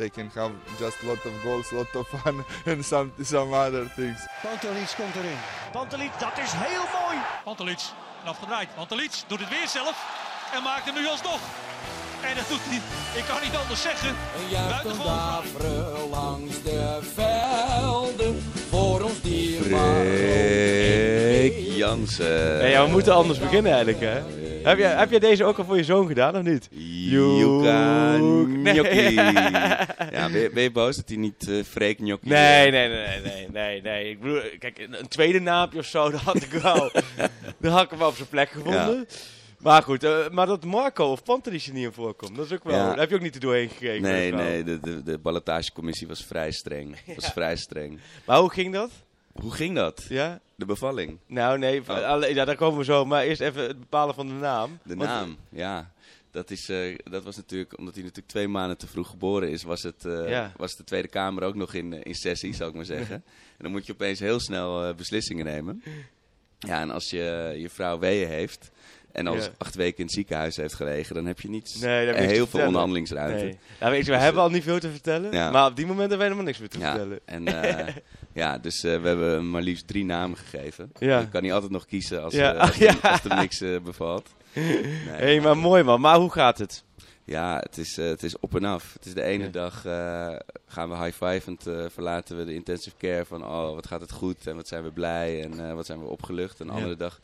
They can have just lot of goals, lot of fun, and some some other things. Pantelic komt erin. Pantelic, dat is heel mooi. Pantelic, afgedraaid. Pantelic doet het weer zelf en maakt hem nu alsnog. En dat doet hij, ik kan niet anders zeggen. Buitengewoon langs de velden voor ons Freek Jansen. Ja, we moeten anders beginnen eigenlijk, hè? Heb jij, heb jij deze ook al voor je zoon gedaan, of niet? Nee. Gnocchi. Ja, ben je, je boos dat hij niet eh Freek Gnocchi Nee, nee, nee, nee, nee, nee, nee. Ik bedoel, kijk, een, tweede naampje of zo, dat had ik wel. dan had ik hem wel op zijn plek gevonden. Maar goed, eh, maar dat Marco of Pantelis er niet in voorkomt, dat is ook wel... Ja. Daar heb je ook niet te doorheen gekregen. Nee, nee, de, de, de ballotagecommissie was vrij streng. Was vrij streng. Maar hoe ging dat? Hoe ging dat? Ja? De bevalling? Nou, nee, Oh. alle- ja, daar komen we zo. Maar eerst even het bepalen van de naam. De Want- naam, ja. Dat, is, eh, dat was natuurlijk, omdat hij natuurlijk twee maanden te vroeg geboren is, was, het, eh, Ja. was de Tweede Kamer ook nog in, eh, in sessie, zou ik maar zeggen. en dan moet je opeens heel snel beslissingen nemen. Ja, en als je je vrouw weeën heeft en al Ja. acht weken in het ziekenhuis heeft gelegen, dan heb je niet Nee, heb je heel veel onderhandelingsruimte. Nee. Nou, weet je, we hebben al niet veel te vertellen. Ja. Maar op die moment hebben wij helemaal niks meer te Ja, vertellen. en ja, dus eh, we hebben hem maar liefst drie namen gegeven. Ja. Je kan hij altijd nog kiezen als, Ja. eh, als, Ja. er, als er niks eh, bevalt. Nee, Hé, maar mooi man. Maar hoe gaat het? Ja, het is, het is op en af. Het is de ene dag gaan we high-fivend, verlaten we de intensive care van oh, wat gaat het goed en wat zijn we blij en wat zijn we opgelucht. En de andere dag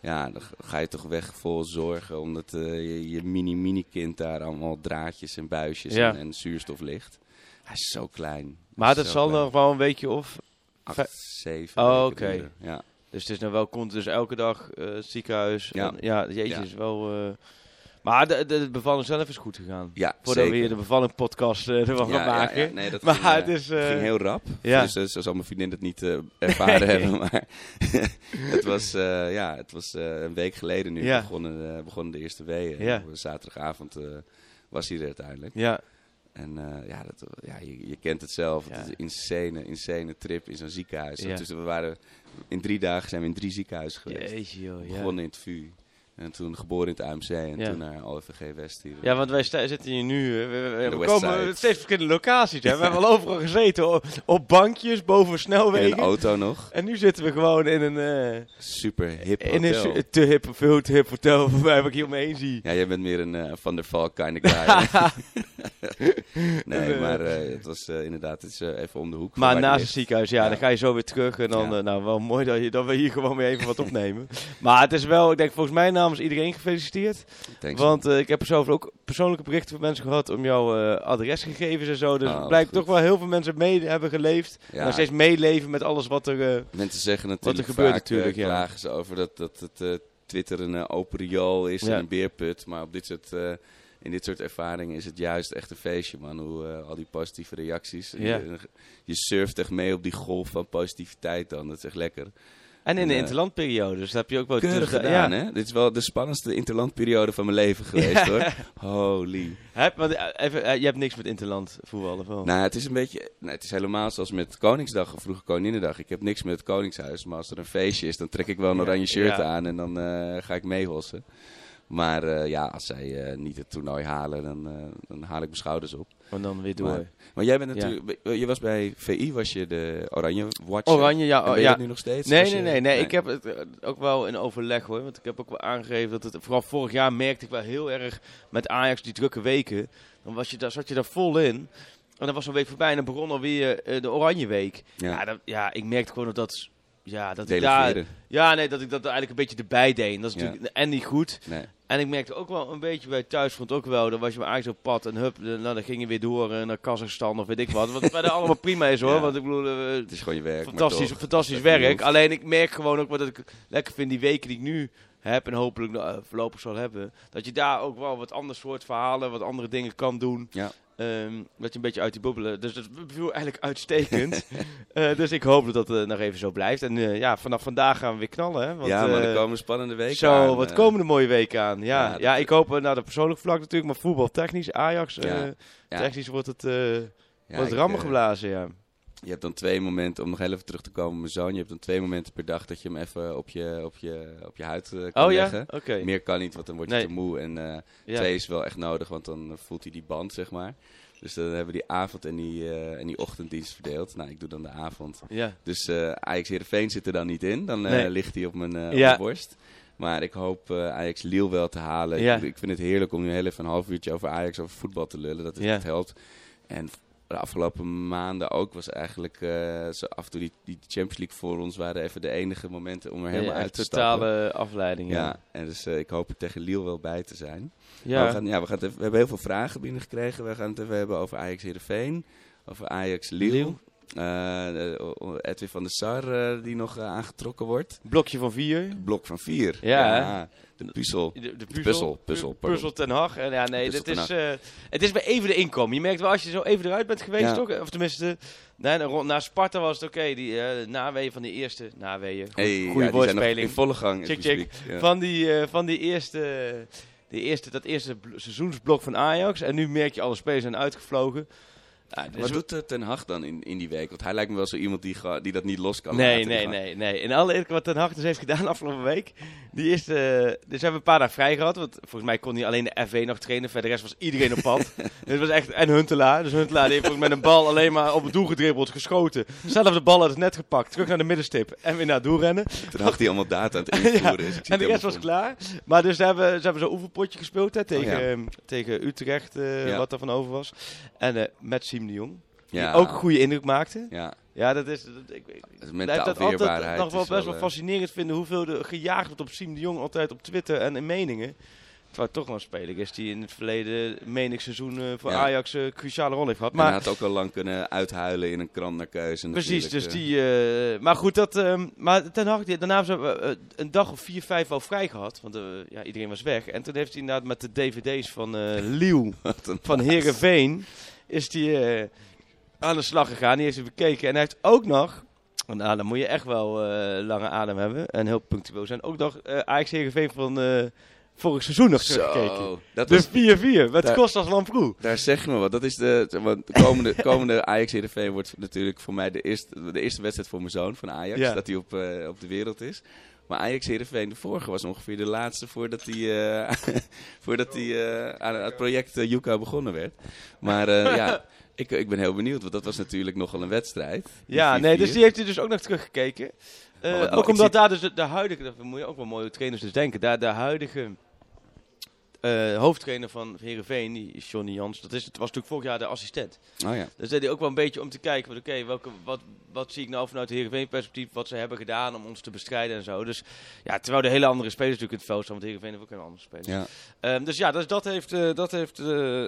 ja, dan ga je toch weg vol zorgen omdat je, je mini-mini-kind daar allemaal draadjes en buisjes Ja. en, en zuurstof ligt. Hij is zo klein. Maar dat zal nog wel een weekje of... Acht, zeven Oh, oké. duren, Ja. Dus het is nou wel komt dus elke dag eh, ziekenhuis. Ja. En, ja, jeetje, Ja. is wel... eh, maar de, de, de bevalling zelf is goed gegaan. Ja, Voordat zeker. we hier de bevalling podcast eh, ervan Ja, gaan maken. ja, nee, dat maar ging, het is... ging heel rap. ja. Dus, zo zal mijn vriendin het niet ervaren hebben. Maar het was, ja, het was een week geleden nu Ja. begonnen, begonnen de eerste weeën. Zaterdagavond was hij er uiteindelijk. Ja, En eh, ja, dat, ja je, je kent het zelf. Het is een insane, insane trip in zo'n ziekenhuis. Ja. Dus we waren, in drie dagen zijn we in drie ziekenhuizen geweest. jeetje joh. Ja. Begonnen in het VU. En toen geboren in het AMC. En Ja. toen naar OVG West hier. Ja, want wij zitten hier nu. eh, We, we- komen steeds verschillende locaties. Hè. We hebben al overal gezeten. Op, op bankjes, boven in een snelwegen. auto nog. En nu zitten we gewoon in een, eh, Super hip in een hotel. te hip, veel te hip hotel. Waarbij ik hier om me heen zie. Ja, jij bent meer een eh, Van der Valk kind of guy. nee, Eh, maar eh, het was eh, inderdaad het is, eh, even om de hoek. Maar waar naast het ziekenhuis, ja, Ja. dan ga je zo weer terug. En dan, Ja. eh, nou, wel mooi dat, je, dat we hier gewoon weer even wat opnemen. maar het is wel, ik denk volgens mij namens iedereen gefeliciteerd. Thanks. Want eh, ik heb zelf ook persoonlijke berichten van mensen gehad om jouw eh, adresgegevens en zo. Dus het blijkt toch wel heel veel mensen mee hebben geleefd. Ja. Nog steeds meeleven met alles wat er... eh, Mensen zeggen natuurlijk er gebeurt vaak, natuurlijk, eh, ja. klagen ze over dat, dat het eh, Twitter een eh, open riool is Ja. en een beerput. Maar op dit soort, eh, in dit soort ervaringen is het juist echt een feestje, man. Hoe eh, al die positieve reacties. Ja. Je, je surft echt mee op die golf van positiviteit dan. Dat is echt lekker. En in de eh, interlandperiode, dus dat heb je ook wel Keurig terug- gedaan, ja. hè? Dit is wel de spannendste interlandperiode van mijn leven geweest, hoor. Holy. Heb, want, eh, even, eh, je hebt niks met interland voetbal of wel? Nou, het is een beetje. Nou, het is helemaal zoals met Koningsdag of vroeger Koninginnedag. Ik heb niks met het Koningshuis. Maar als er een feestje is, dan trek ik wel een oranje shirt ja. aan en dan ga ik meehossen. Maar eh, ja, als zij eh, niet het toernooi halen, dan, eh, dan haal ik mijn schouders op. En dan weer door. Maar, maar jij bent Ja. natuurlijk, je was bij VI, was je de Oranje Watcher. Oranje, ja. En oh, ben je ja. dat nu nog steeds? Nee, nee, je- nee, nee. Ik heb het ook wel in overleg hoor. Want ik heb ook wel aangegeven dat het. Vooral vorig jaar merkte ik wel heel erg met Ajax die drukke weken. Dan was je daar, zat je daar vol in. En dan was een week voorbij en dan begon alweer de Oranje Week. Ja. Ja, dat, ja, ik merkte gewoon dat dat. Ja, dat ik daar. Ja, nee, dat ik dat eigenlijk een beetje erbij deed. En dat is Ja. natuurlijk en niet goed. Nee. En ik merkte ook wel een beetje bij thuisfront ook wel. Dan was je maar eigenlijk op pad en hup, nou, dan ging je weer door eh, naar Kazachstan of weet ik wat. Wat verder allemaal prima is hoor. Ja. Want ik bedoel, eh, Het is gewoon je werk. fantastisch, toch, fantastisch werk. Alleen ik merk gewoon ook wat ik lekker vind die weken die ik nu heb en hopelijk eh, voorlopig zal hebben. Dat je daar ook wel wat ander soort verhalen, wat andere dingen kan doen. Ja. Ehm, dat je een beetje uit die bubbelen. Dus dat viel eigenlijk uitstekend. Eh, dus ik hoop dat dat nog even zo blijft. En eh, ja, vanaf vandaag gaan we weer knallen. Hè? Want, ja, maar er eh, komen spannende weken zo, aan, wat eh. komen de mooie weken aan. Ja, Ja, ik hoop naar de persoonlijk vlak natuurlijk, maar voetbaltechnisch, Ajax, eh, Ja, ja. technisch wordt het, wordt het rammen geblazen, ja. Je hebt dan twee momenten, om nog heel even terug te komen op mijn zoon. Je hebt dan twee momenten per dag dat je hem even op je, op je, op je huid eh, kan Oh ja? leggen. Oké. Meer kan niet, want dan word je Nee. te moe. En eh, Ja. twee is wel echt nodig, want dan voelt hij die band, zeg maar. Dus dan hebben we die avond en die, eh, en die ochtenddienst verdeeld. Nou, ik doe dan de avond. Ja. Dus eh Ajax Heerenveen zit er dan niet in. Dan Nee. ligt hij op mijn, op Ja. mijn borst. Maar ik hoop eh, Ajax Lille wel te halen. Ja. Ik, ik vind het heerlijk om nu heel even een half uurtje over Ajax, over voetbal te lullen. Dat het Ja. helpt. En de afgelopen maanden ook was eigenlijk eh, zo af en toe die, die Champions League voor ons waren even de enige momenten om er helemaal Ja, uit te totale stappen. afleiding, ja. Ja, en dus eh, ik hoop er tegen Lille wel bij te zijn. Ja. Maar We, gaan, ja, we, gaan even- we hebben heel veel vragen binnengekregen. We gaan het even hebben over Ajax Heerenveen, over Ajax Lille. Lille. Eh, Edwin van der Sar eh, die nog eh, aangetrokken wordt. Blokje van vier. Blok van vier. Ja, de puzzel. De, de De puzzel. puzzel. Puzzel, ten Hag. En ja, nee, dit is, het is bij even de inkomen. Je merkt wel als je zo even eruit bent geweest, Ja. toch? Of tenminste, nee, na- rond- na Sparta was het oké. die naweeën van die eerste, naweeën, go- Hey, goede woordspeling. in volle gang. Check, check. Van, die, van die eerste, die eerste, dat eerste bl- seizoensblok van Ajax. En nu merk je alle spelers zijn uitgevlogen. Ja, dus Wat doet eh, Ten Hag dan in, in die week? Want hij lijkt me wel zo iemand die, die dat niet los kan Nee, laten. nee, nee, nee. In alle eerlijkheid wat Ten Hag dus heeft gedaan afgelopen week. Die is, eh, dus hebben we een paar dagen vrij gehad. Want volgens mij kon hij alleen de FV nog trainen. Verder rest was iedereen op pad. Het was echt, en Huntelaar. Dus Huntelaar die heeft mij een bal alleen maar op het doel gedribbeld, geschoten. Zelf de bal uit het net gepakt. Terug naar de middenstip. En weer naar het doel rennen. Ten Hag die allemaal data aan het invoeren zie En de rest was klaar. Maar dus ze hebben, ze hebben zo'n oefenpotje gespeeld hè, tegen, Oh, ja. tegen Utrecht, eh, Ja. wat er van over was. En eh, met Siem de Jong. Ja. Die ook een goede indruk maakte. Ja. Ja, dat is... Dat, ik, ik blijf Mentaal dat altijd nog wel best wel eh, fascinerend vinden hoeveel er gejaagd wordt op Siem de Jong altijd op Twitter en in meningen. Terwijl toch wel een speler is die in het verleden menig seizoen eh, voor Ja. Ajax een cruciale rol heeft gehad. En hij Maar had ook wel lang kunnen uithuilen in een krant naar keuze. precies, dus die... eh, maar goed, dat, ehm, maar Ten Hag, daarna hebben ze eh, een dag of vier, vijf wel vrij gehad. Want eh, ja, iedereen was weg. En toen heeft hij inderdaad met de dvd's van eh Liel, eh, van. Herenveen, is hij aan de slag gegaan. Die heeft hij bekeken. En hij heeft ook nog, nou dan moet je echt wel eh, lange adem hebben en heel punctueel zijn, ook nog eh Ajax Herenveen van eh, vorig seizoen nog teruggekeken. Dat De was, 4-4 met Daar- Kostas Lamproe. daar zeg je me wat. Dat is de, want de komende, komende Ajax Heerenveen wordt natuurlijk voor mij de eerste, de eerste wedstrijd voor mijn zoon van Ajax. Ja. Dat hij op, eh, op de wereld is. Maar Ajax Heerenveen, de vorige was ongeveer de laatste voordat hij, eh, voordat hij eh, aan het project uh, Yuka begonnen werd. Maar ja, ik, ik ben heel benieuwd, want dat was natuurlijk nogal een wedstrijd. Ja, 4-4. nee, dus die heeft hij dus ook nog teruggekeken. Wat- ook omdat zie- daar dus de, de huidige, dat moet je ook wel mooie trainers dus denken, daar de huidige eh, hoofdtrainer van is Johnny Jans, dat is, het was natuurlijk vorig jaar de assistent. Oh ja. Dus deed hij ook wel een beetje om te kijken, oké, welke wat, wat zie ik nou vanuit Heerenveen perspectief, wat ze hebben gedaan om ons te bestrijden en zo. Dus ja, terwijl de hele andere spelers natuurlijk in het veld staan, want Heerenveen heeft ook een andere spelers. ja. Ehm, dus ja, dus dat heeft, eh, dat heeft eh,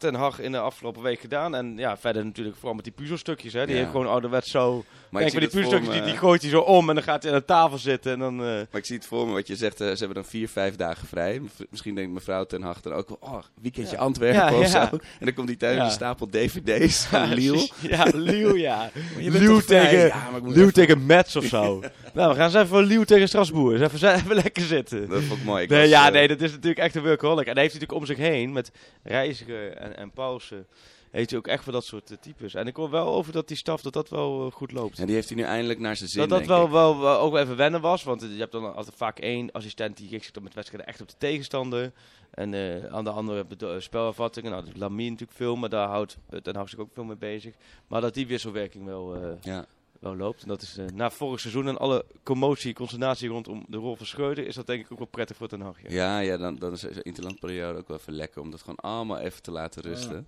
Ten Hag in de afgelopen week gedaan. En ja, verder natuurlijk vooral met die puzzelstukjes. Hè. Die Ja. heeft gewoon ouderwets zo... Maar ik, Kijk, van die puzzelstukjes, die, die gooit hij zo om en dan gaat hij aan de tafel zitten en dan... eh, maar ik zie het voor me, wat je zegt, eh, ze hebben dan vier, vijf dagen vrij. Misschien denkt mevrouw ten Hag dan ook wel, oh, weekendje Ja. Antwerpen Ja, of zo. En dan komt hij thuis met een stapel dvd's van Liel. Ja, Liel, ja. Liel tegen, ik Liel tegen Mets of zo. nou, we gaan eens even voor Liel tegen Strasbourg. Dus even, even lekker zitten. Dat vond ik mooi. Ik Nee, was, ja, eh, nee, dat is natuurlijk echt een workaholic. En hij heeft natuurlijk om zich heen met Reiziger en en, en Paulsen heeft hij ook echt voor dat soort eh, types. En ik hoor wel over dat die staf dat dat wel eh, goed loopt. En die heeft hij nu eindelijk naar zijn zin, dat dat wel, wel, wel ook even wennen was, want eh, je hebt dan altijd vaak één assistent die gericht zit op met wedstrijden echt op de tegenstander. En eh, aan de andere je spelervattingen. Nou, dat is Lamine natuurlijk veel, maar daar houdt uh, Den Haag zich ook veel mee bezig. Maar dat die wisselwerking wel, Ja. Wel loopt. En dat is eh, na vorig seizoen en alle commotie, consternatie rondom de rol van Schreuder, is dat denk ik ook wel prettig voor Den Haag. Ja. Ja, ja dan, dan is de interlandperiode ook wel even lekker om dat gewoon allemaal even te laten rusten.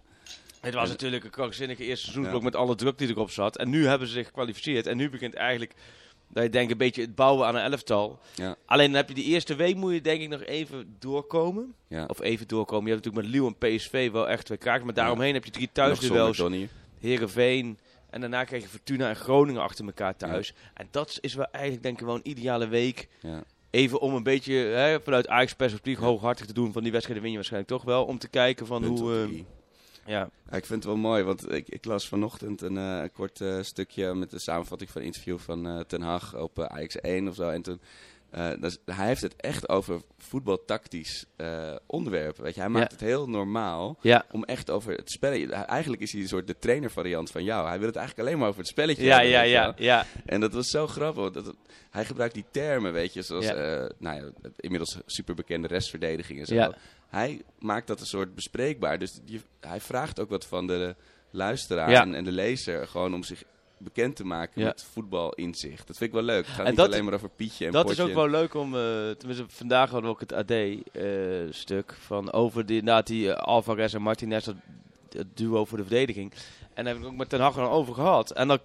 Het was natuurlijk een krankzinnige eerste seizoensblok met alle druk die erop zat. En nu hebben ze zich gekwalificeerd. En nu begint eigenlijk, dat je denkt, een beetje het bouwen aan een elftal. Ja. Alleen dan heb je die eerste week moet je denk ik nog even doorkomen. Ja. Of even doorkomen. Je hebt natuurlijk met Lille en PSV wel echt twee kraken. Maar daaromheen heb je drie thuisduels. Herenveen. En daarna krijg je Fortuna en Groningen achter elkaar thuis. En dat is wel eigenlijk denk ik wel een ideale week. Ja. Even om een beetje hè, vanuit Ajax perspectief hooghartig te doen. Van die wedstrijden win je waarschijnlijk toch wel. Om te kijken van Punt hoe... eh, ja. Ik vind het wel mooi, want ik, ik las vanochtend een eh, kort eh, stukje met de samenvatting van een interview van Ten Hag op Ajax 1 of zo. En toen, eh, hij heeft het echt over voetbaltactisch eh onderwerp. Weet je, hij maakt Ja. het heel normaal Ja. om echt over het spelletje. Eigenlijk is hij een soort de trainervariant van jou. Hij wil het eigenlijk alleen maar over het spelletje. Ja, hebben, ja, ja, ja. En dat was zo grappig. Dat, hij gebruikt die termen, weet je, zoals eh, nou ja, inmiddels superbekende restverdediging en zo. Hij maakt dat een soort bespreekbaar. Dus hij vraagt ook wat van de luisteraar en de lezer gewoon om zich bekend te maken met voetbalinzicht. Dat vind ik wel leuk. Het gaat En niet dat- alleen maar over Pietje en Dat Potje. is ook wel leuk om, eh, tenminste vandaag hadden we ook het AD-stuk van over die, inderdaad die eh, Alvarez en Martinez, dat, dat duo voor de verdediging. En daar heb ik ook met Ten Hag over gehad. En dan,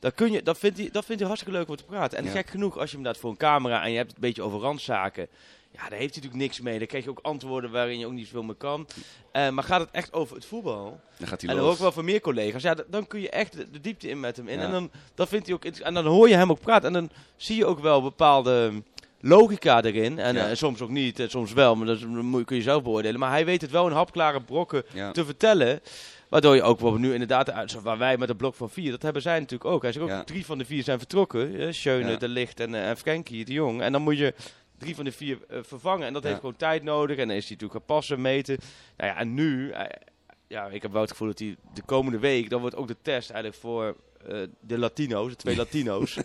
dan kun je, dat vindt hij, dat vindt hij hartstikke leuk om te praten. En Ja. gek genoeg, als je hem inderdaad voor een camera en je hebt het een beetje over randzaken. Ja, daar heeft hij natuurlijk niks mee. Dan krijg je ook antwoorden waarin je ook niet veel meer kan. Eh, maar gaat het echt over het voetbal? Dan gaat hij En hoor ik wel van meer collega's. Ja, dan kun je echt de, de diepte in met hem in. Ja. En dan dat vindt hij ook. En dan hoor je hem ook praten. En dan zie je ook wel bepaalde logica erin. En Ja. eh, soms ook niet, en soms wel. Maar dat kun je zelf beoordelen. Maar hij weet het wel in hapklare brokken Ja. te vertellen. Waardoor je ook wel nu inderdaad, waar wij met een blok van vier, dat hebben zij natuurlijk ook. Hij zegt ook, Ja. drie van de vier zijn vertrokken. Eh, Schöne, Ja. De Licht en, eh, en Frenkie de Jong. En dan moet je drie van de vier eh, vervangen. En dat Ja. heeft gewoon tijd nodig. En dan is hij natuurlijk gaan passen, meten. Nou ja, en nu, eh, ja, ik heb wel het gevoel dat hij de komende week, dan wordt ook de test eigenlijk voor eh, de Latino's, de twee Latino's.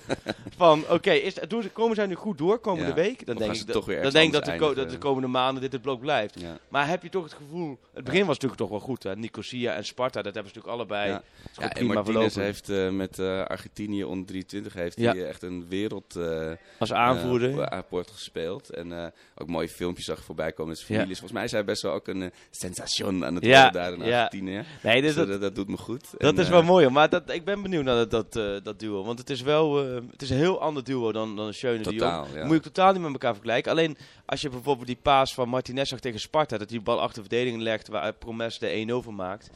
van, oké, is doen- komen zij nu goed door komende Ja. week? Dan Of denk ik, dat- dan denk dat de, dat de komende maanden dit het blok blijft. Ja. Maar heb je toch het gevoel, het begin was natuurlijk toch wel goed. Hè? Nicosia en Sparta, dat hebben ze natuurlijk allebei. Ja. Ja, en Martinez heeft eh, met eh, Argentinië onder 23 heeft hij echt een wereld Als aanvoerder. rapport gespeeld. En ook mooie filmpjes zag voorbij komen met zijn families. Volgens mij hij best wel ook een sensation aan het worden daar in ja. Argentinië. Nee, dus Dus dat, doet me goed. dat En, is wel mooi. Maar dat, ik ben benieuwd naar dat, dat, eh, dat duo. Want het is wel eh, het is een heel ander duo dan, dan Schöne de Jong. Ja. Moet je totaal niet met elkaar vergelijken. Alleen als je bijvoorbeeld die paas van Martinez zag tegen Sparta, dat hij de bal achter de verdediging legt, waar Promes de 1-0 van maakt.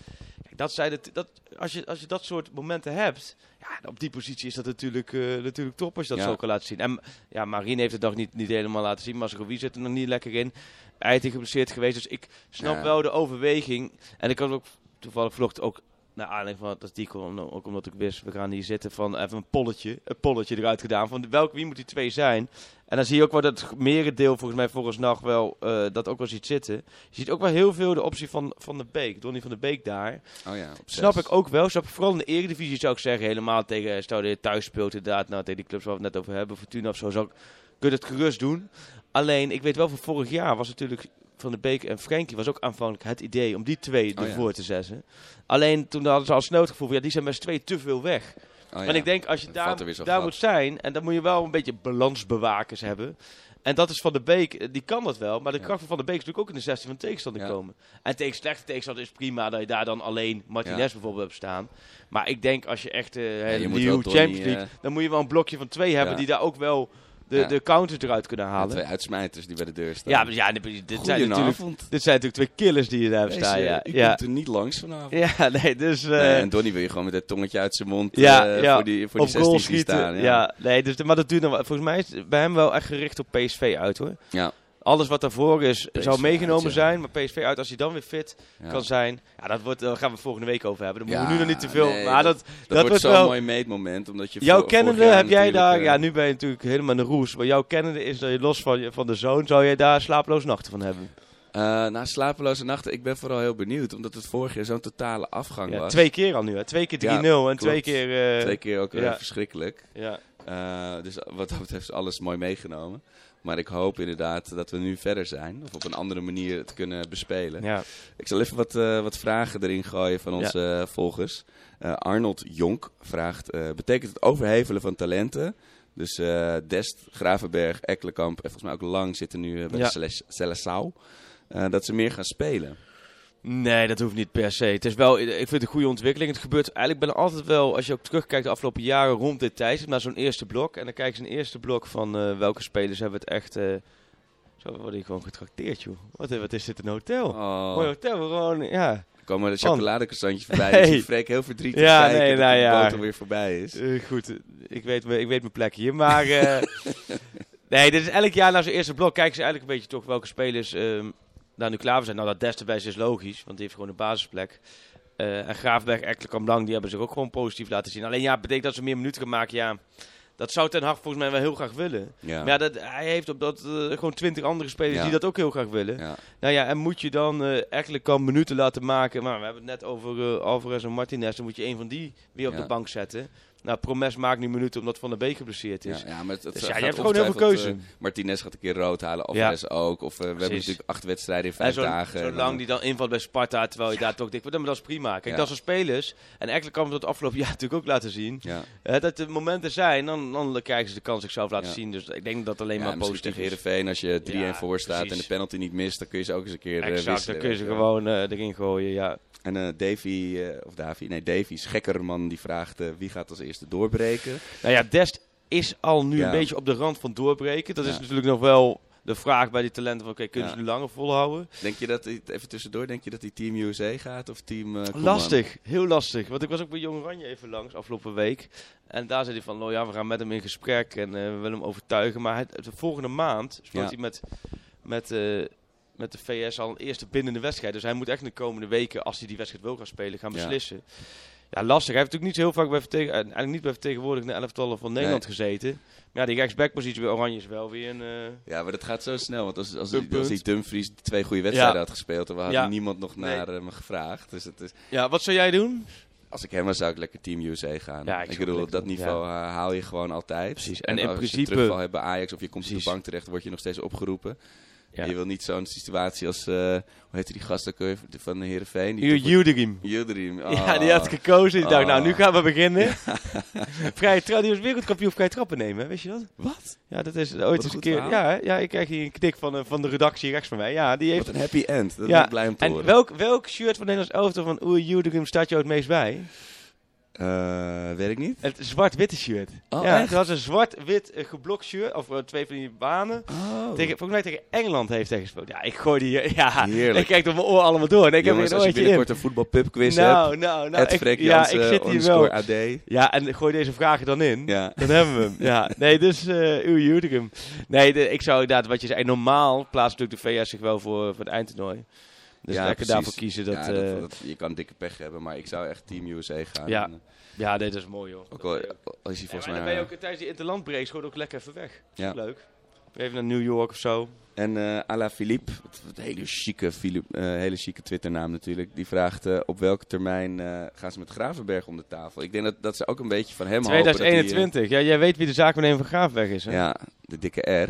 Kijk, dat zijn het, dat, als, je, als je dat soort momenten hebt, ja, op die positie is dat natuurlijk, eh, natuurlijk top als je dat Ja. zo kan laten zien. En ja, Marine heeft het nog niet, niet helemaal laten zien, maar Masrowi zit er nog niet lekker in. Hij is geblesseerd geweest, dus ik snap Ja. wel de overweging. En ik had ook toevallig vanochtend ook naar aanleiding van dat artikel, ook omdat ik wist, we gaan hier zitten, van even een polletje, een polletje eruit gedaan van welk, wie moet die twee zijn. En dan zie je ook wel dat het merendeel, volgens mij volgens nacht wel, eh, dat ook wel ziet zitten. Je ziet ook wel heel veel de optie van, van de Beek, Donny van de Beek daar. Oh ja, Snap ik ook wel. Snap ik vooral in de Eredivisie zou ik zeggen, helemaal tegen, stel dat je thuis speelt inderdaad, nou tegen die clubs waar we het net over hebben, Fortuna of zo, zou ik, kun je het gerust doen. Alleen, ik weet wel van vorig jaar was natuurlijk van de Beek en Frenkie was ook aanvankelijk het idee om die twee Oh ja. ervoor te zetten. Alleen toen hadden ze al snel het gevoel van, ja, die zijn met z'n twee te veel weg. Oh ja. En ik denk, als je daar, daar moet zijn, en dan moet je wel een beetje balansbewakers hebben. En dat is Van de Beek, eh, die kan dat wel. Maar de Ja. kracht van Van de Beek is natuurlijk ook in de 16 van de tegenstander Ja. komen. En tegen slechte tegenstander is prima dat je daar dan alleen Martinez Ja. bijvoorbeeld hebt staan. Maar ik denk als je echt uh, moet nieuw wel Donny, Champions League, eh, dan moet je wel een blokje van twee hebben die daar ook wel de, Ja. de counters eruit kunnen En halen. twee uitsmijters die bij de deur staan. Ja, maar ja, dit, dit zijn natuurlijk, dit zijn natuurlijk twee killers die je daar Deze, staan. Ja, U ja. komt er niet langs vanavond. ja, nee, dus... eh, Nee, en Donny wil je gewoon met het tongetje uit zijn mond Ja, eh, voor die, voor op die 16 goal zien schieten. staan. ja. nee, dus, maar dat duurt nog. Volgens mij is het bij hem wel echt gericht op PSV uit hoor. Ja. Alles wat daarvoor is, zou meegenomen uit, ja. zijn. Maar PSV uit, als hij dan weer fit Ja. kan zijn. Ja, dat wordt, daar gaan we volgende week over hebben. Dan moeten we nu nog niet te veel. nee, maar dat, Dat, dat, wordt wordt zo'n wel. mooi meetmoment. Omdat je Jouw kennende heb jij daar. eh, Ja, nu ben je natuurlijk helemaal in de roes. Maar jouw kennende is dat je los van, je, van de zoon. zou jij daar slapeloze nachten van hebben. Uh, na slapeloze nachten, ik ben vooral heel benieuwd, omdat het vorig jaar zo'n totale afgang Ja, was. twee keer al nu, hè? Twee keer 3-0 Ja, en twee keer... eh, Twee keer ook eh, ja. verschrikkelijk. Ja. Eh, dus wat dat betreft is alles mooi meegenomen. Maar ik hoop inderdaad dat we nu verder zijn. Of op een andere manier het kunnen bespelen. Ja. Ik zal even wat, eh, wat vragen erin gooien van onze eh, volgers. Eh, Arnold Jonk vraagt, betekent het overhevelen van talenten... Dus Dest, Gravenberg, Ekkelenkamp en volgens mij ook Lang zitten nu bij Ja. eh, dat ze meer gaan spelen. Nee, dat hoeft niet per se. Het is wel, ik vind het een goede ontwikkeling. Het gebeurt eigenlijk ben altijd wel, als je ook terugkijkt de afgelopen jaren rond dit tijdstip, naar zo'n eerste blok. En dan kijk je een eerste blok van eh, welke spelers hebben het echt... eh zo word ik gewoon getrakteerd, joh. Wat, wat is dit, een hotel? Oh, Mooi hotel, gewoon, ja. er komen de chocoladecroissantjes voorbij. Hey. Dus ik Freek heel verdrietig Ja, kijken nee, dat nou de ja. alweer voorbij is. Eh, goed, eh, ik weet, ik weet mijn plek hier. Maar eh, nee, dit is elk jaar naar zijn eerste blok. Kijken ze eigenlijk een beetje toch welke spelers ehm daar nu klaar voor zijn. Nou, dat Des erbij is, is logisch, want die heeft gewoon een basisplek. Eh, en Graafberg, Ekkelenkamp, Lang, die hebben zich ook gewoon positief laten zien. Alleen ja, betekent dat ze meer minuten gaan maken, ja... Dat zou Ten Hag volgens mij wel heel graag willen. Ja. Maar ja, dat, hij heeft op dat eh, gewoon twintig andere spelers Ja. die dat ook heel graag willen. Ja. Nou ja, en moet je dan eh Ekkelenkamp minuten laten maken. Maar we hebben het net over Alvarez en Martinez. Dan moet je een van die weer op de bank zetten. Nou, Promes maakt nu minuten omdat Van der Beek geblesseerd Ja, is. ja, maar het, het Dus ja, je hebt gewoon heel veel keuze. eh, Martinez gaat een keer rood halen, Alvarez ook. Of eh, we hebben natuurlijk acht wedstrijden in vijf zo, dagen. en zolang dan- die dan invalt bij Sparta, terwijl je daar toch dik wordt, dan dat is prima. Kijk, Ja. dat zijn spelers. En Ekkelenkamp heeft dat afgelopen jaar natuurlijk ook laten zien. Ja, dat er momenten zijn, dan, dan krijgen ze de kans zichzelf laten Ja. zien. Dus ik denk dat alleen ja maar positief is. Heerenveen, als je 3-1 Ja, voor staat en de penalty niet mist, dan kun je ze ook eens een keer eh, Exact, dan kun je ze gewoon erin gooien, ja. En Davy, of Davy, nee, Davy Schekkerman, die vraagt wie gaat als eerste doorbreken. Nou ja, Dest is al nu Ja. een beetje op de rand van doorbreken. Dat is natuurlijk nog wel de vraag bij die talenten van, oké, kunnen Ja. ze nu langer volhouden? Denk je dat, hij- even tussendoor, denk je dat hij Team USA gaat of Team Coman? Lastig, heel lastig. Want ik was ook bij Jong Oranje even langs afgelopen week. En daar zei hij van, nou ja, we gaan met hem in gesprek en eh, we willen hem overtuigen. Maar hij, de volgende maand speelt hij met, met, eh, met de VS al een eerste bindende wedstrijd. Dus hij moet echt in de komende weken, als hij die wedstrijd wil gaan spelen, gaan beslissen. Ja, lastig. Hij heeft natuurlijk niet zo heel vaak bij, vertegen, eigenlijk niet bij vertegenwoordigende elftallen van Nederland gezeten. Maar ja, die rechtsbackpositie bij Oranje is wel weer een... eh, Ja, maar dat gaat zo snel. Want als, als, die, als die punt. Dumfries twee goede wedstrijden Ja. had gespeeld, dan had Ja. niemand nog Nee. naar eh, me gevraagd. Dus het is, Ja, wat zou jij doen? als ik hem was, zou ik lekker Team USA gaan. Ja, ik bedoel, dat niveau haal je gewoon altijd. Precies. En, En in als principe- je terugval hebt bij Ajax of je komt op de bank terecht, word je nog steeds opgeroepen. Ja. Je wil niet zo'n situatie als, eh, hoe heet die gast ook weer van de Heerenveen? Toch- Yildirim. Yildirim. Ja, Oh. die had gekozen. Die dacht, Oh. nou, nu gaan we beginnen. vrije tra die was wereldkampioen vrije trappen nemen, wist je dat? Wat? Ja, dat is ooit een eens een keer. verhaal. Ja, ja, ik krijg hier een knik van, eh, van de redactie rechts van mij. Ja, die heeft. Wat een happy end. Dat Ja, ben ik blij om te En horen. welk, welk shirt van Nederlands elftal van Yildirim staat jou het meest bij? Eh, weet ik niet. Het zwart-witte shirt. Oh, ja, echt? het was een zwart-wit eh, geblokt shirt, of eh, twee van die banen. Oh. Tegen, volgens mij tegen Engeland heeft hij gespeeld. Ja, ik gooi die. Ja, Heerlijk. ik kijk door mijn oor allemaal door. En ik Jongens, heb als je een oortje in. binnenkort een voetbalpubquiz hebt, Nou, nou, nou. Ik, Freek ja, ik zit hier wel. AD. Ja, en gooi deze vragen dan in. Ja. Dan hebben we hem. Ja, nee, dus uh, uw Judikum. Nee, de, ik zou inderdaad, wat je zei, normaal plaatst natuurlijk de VS zich wel voor, voor het eindtoernooi. Dus Ja, lekker daarvoor kiezen. Dat, ja, eh, dat, dat- je kan dikke pech hebben, maar ik zou echt Team USA gaan. Ja. En, eh, ja, nee, dat is mooi hoor. ook eh, al is hij ja, volgens maar dan mij... ben je ook tijdens die interlandbreaks gewoon ook lekker even weg. Ja. Leuk. Even naar New York of zo. En eh Ala Philippe, een hele chique, Philippe, eh, hele chique Twitternaam natuurlijk, die vraagt eh, op welke termijn eh, gaan ze met Gravenberg om de tafel. Ik denk dat, dat ze ook een beetje van hem hopen. dat hij, eh, 2021. ja, jij weet wie de zaakwaarnemer van Graafweg is, hè? ja, de dikke R.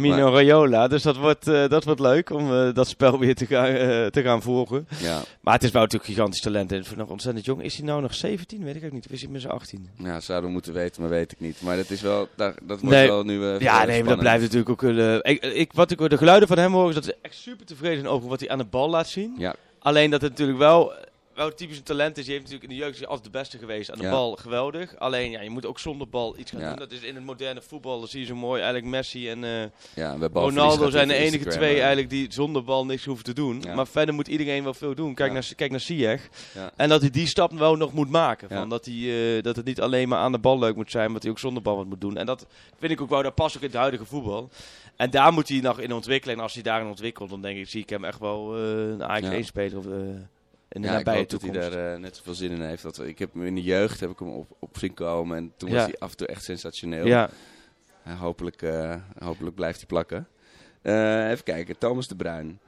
Mino Raiola. Dus dat wordt, eh, dat wordt leuk om eh, dat spel weer te gaan, eh, te gaan volgen. Ja, Maar het is wel natuurlijk gigantisch talent. En vind nog ontzettend jong. Is hij nou nog 17? Weet ik ook niet. Of is hij met z'n 18? ja, zouden we moeten weten, maar weet ik niet. Maar dat is wel, dat, dat wordt Nee. wel nu Ja, nee, maar dat blijft natuurlijk ook... ik, ik, wat ik hoor, de geluiden van hem hoor, is dat ze echt super tevreden zijn over wat hij aan de bal laat zien. Ja, Alleen dat het natuurlijk wel, wel typisch een talent is. Die heeft natuurlijk in de jeugd is hij altijd de beste geweest. Aan de Ja. bal geweldig. Alleen, ja, je moet ook zonder bal iets gaan Ja. doen. Dat is in het moderne voetbal, dat zie je zo mooi. Eigenlijk Messi en... eh, ja, we Ronaldo zijn de enige twee eigenlijk die zonder bal niks hoeven te doen. Maar verder moet iedereen wel veel doen. Kijk, naar, kijk naar Ziyech. En dat hij die stap wel nog moet maken. Van dat, hij, eh, dat het niet alleen maar aan de bal leuk moet zijn, maar dat hij ook zonder bal wat moet doen. En dat vind ik ook wel, dat past ook in het huidige voetbal. En daar moet hij nog in ontwikkelen. En als hij daarin ontwikkelt, dan denk ik, zie ik hem echt wel eh, een Ajax Ja. 1 speler of, eh, in de Ja, ik nabije hoop dat hij daar eh, net zoveel zin in heeft. Dat, ik heb hem in de jeugd heb ik hem op, op zien komen en toen Ja. was hij af en toe echt sensationeel. ja. Hopelijk, eh, hopelijk blijft hij plakken. Eh, even kijken, Thomas de Bruin.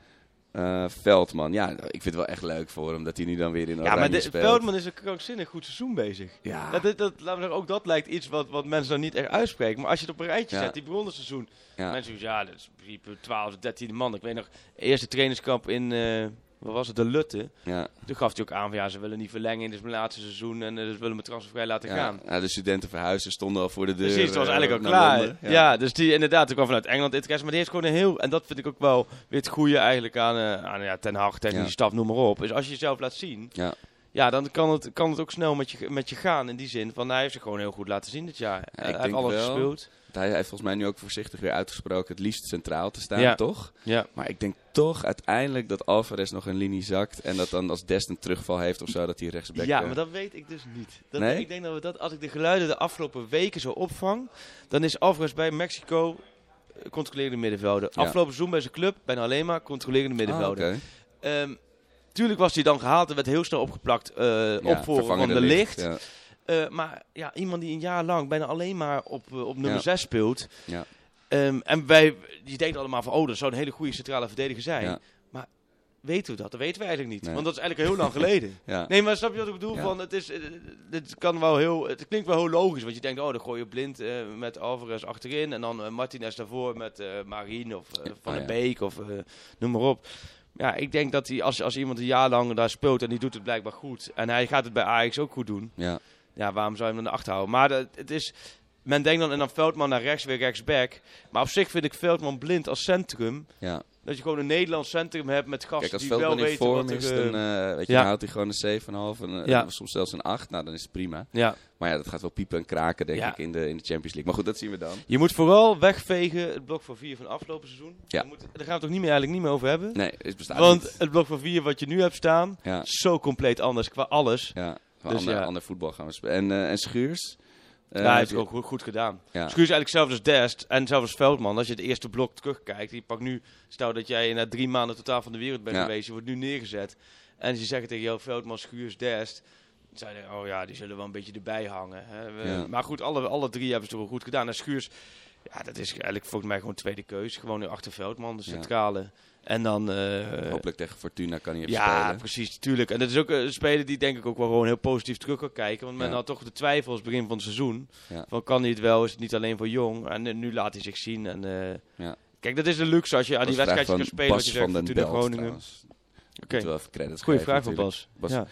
Eh, Veldman, ja, ik vind het wel echt leuk voor hem dat hij nu dan weer in Ja, Oranje maar de, speelt. Veldman is een krankzinnig goed seizoen bezig. Ja. Dat, dat, dat, laten we zeggen, ook dat lijkt iets wat, wat mensen dan niet echt uitspreken. Maar als je het op een rijtje Ja. zet, die bronenseizoen. Ja. Mensen zeggen, ja, dat is in principe 12, 13 man. Ik weet nog, eerste trainingskamp in, eh, wat was het, de Lutte. Ja. Toen gaf hij ook aan van, ja, ze willen niet verlengen in het laatste seizoen. En ze willen me transfervrij laten Ja, gaan. ja, de studenten verhuizen stonden al voor de deur. Precies, het was eh, eigenlijk al klaar. Londen. Ja. dus die inderdaad, ik kwam vanuit Engeland interesse. Maar die heeft gewoon een heel, en dat vind ik ook wel weer het goede eigenlijk aan, eh, aan ja, Ten Hag, technische Ja. staf, noem maar op. Is als je jezelf laat zien, Ja. Ja, dan kan het, kan het ook snel met je, met je gaan. In die zin van, hij heeft zich gewoon heel goed laten zien dit jaar. Ja, hij heeft alles wel. gespeeld. Hij heeft volgens mij nu ook voorzichtig weer uitgesproken het liefst centraal te staan, Ja. toch? Ja. Maar ik denk toch uiteindelijk dat Alvarez nog een linie zakt. En dat dan als Dest een terugval heeft of zo, dat hij rechtsback... Ja, eh, maar dat weet ik dus niet. Dat, Nee? Ik denk dat we dat, als ik de geluiden de afgelopen weken zo opvang, dan is Alvarez bij Mexico eh, controlerende middenvelder. Ja. Afgelopen seizoen bij zijn club bijna alleen maar controlerende ah, middenvelder. oké. Tuurlijk was hij dan gehaald en werd heel snel opgeplakt eh Ja, opvolger van de licht. Eh, maar ja, iemand die een jaar lang bijna alleen maar op, eh, op nummer Ja. 6 speelt. Ja. Ehm, en wij, die denken allemaal van, oh, dat zou een hele goede centrale verdediger zijn. Maar weten we dat? Dat weten we eigenlijk niet. Nee. Want dat is eigenlijk heel lang geleden. Ja. Nee, maar snap je wat ik bedoel? Ja. Van, het, is, eh, het, kan wel heel, het klinkt wel heel logisch. Want je denkt, oh, dan gooi je blind eh, met Alvarez achterin. En dan eh, Martinez daarvoor met eh Marien of eh, Van der ja. Beek of eh, noem maar op. Ja, ik denk dat hij, als, als iemand een jaar lang daar speelt en die doet het blijkbaar goed. En hij gaat het bij Ajax ook goed doen. Ja. Ja, waarom zou je hem dan achter houden? Maar dat, het is, men denkt dan en dan Veldman naar rechts, weer rechtsback. Maar op zich vind ik Veldman blind als centrum. ja. Dat je gewoon een Nederlands centrum hebt met gasten Kijk, als die wel Veldman weten vorm wat er... is, eh, dan, eh, weet je, ja. dan houdt hij gewoon een 7,5 en eh, Ja. soms zelfs een 8. Nou, dan is het prima. ja. Maar ja, dat gaat wel piepen en kraken, denk Ja. ik, in de, in de Champions League. Maar goed, dat zien we dan. Je moet vooral wegvegen het blok van 4 van afgelopen seizoen. Ja. Daar, moet, daar gaan we het toch niet meer, eigenlijk niet meer over hebben. Nee, het bestaat Want niet. het blok van 4 wat je nu hebt staan, zo compleet anders qua alles. ja. Dus ander, ja. ander voetbal gaan we spelen. En, eh, en Schuurs? Eh, ja, hij heeft het ook goed, goed gedaan. Ja. Schuurs is eigenlijk zelfs als Dest en zelfs als Veldman. Als je het eerste blok terugkijkt, die pakt nu, stel dat jij na drie maanden totaal van de wereld bent Ja. geweest, je wordt nu neergezet. En ze zeggen tegen jou, Veldman, Schuurs, Dest. Denken, oh ja, die zullen wel een beetje erbij hangen. Hè. We- Ja. Maar goed, alle, alle drie hebben ze toch wel goed gedaan. En Schuurs, ja, dat is eigenlijk volgens mij gewoon tweede keus. Gewoon nu achter Veldman, de centrale. En dan... eh, Hopelijk tegen Fortuna kan hij even ja, spelen. precies, tuurlijk. En dat is ook een speler die denk ik ook wel gewoon heel positief terug kan kijken. Want men Ja. had toch de twijfels begin van het seizoen. Ja. Van kan hij het wel, is het niet alleen voor jong. En eh, nu laat hij zich zien. En, eh, Ja. Kijk, dat is de luxe als je aan die wedstrijdjes kan spelen. Wat Bas je zegt, van den Fortuna Belt, Groningen. trouwens. Oké, geven vraag van. Bas. Bas- Ja.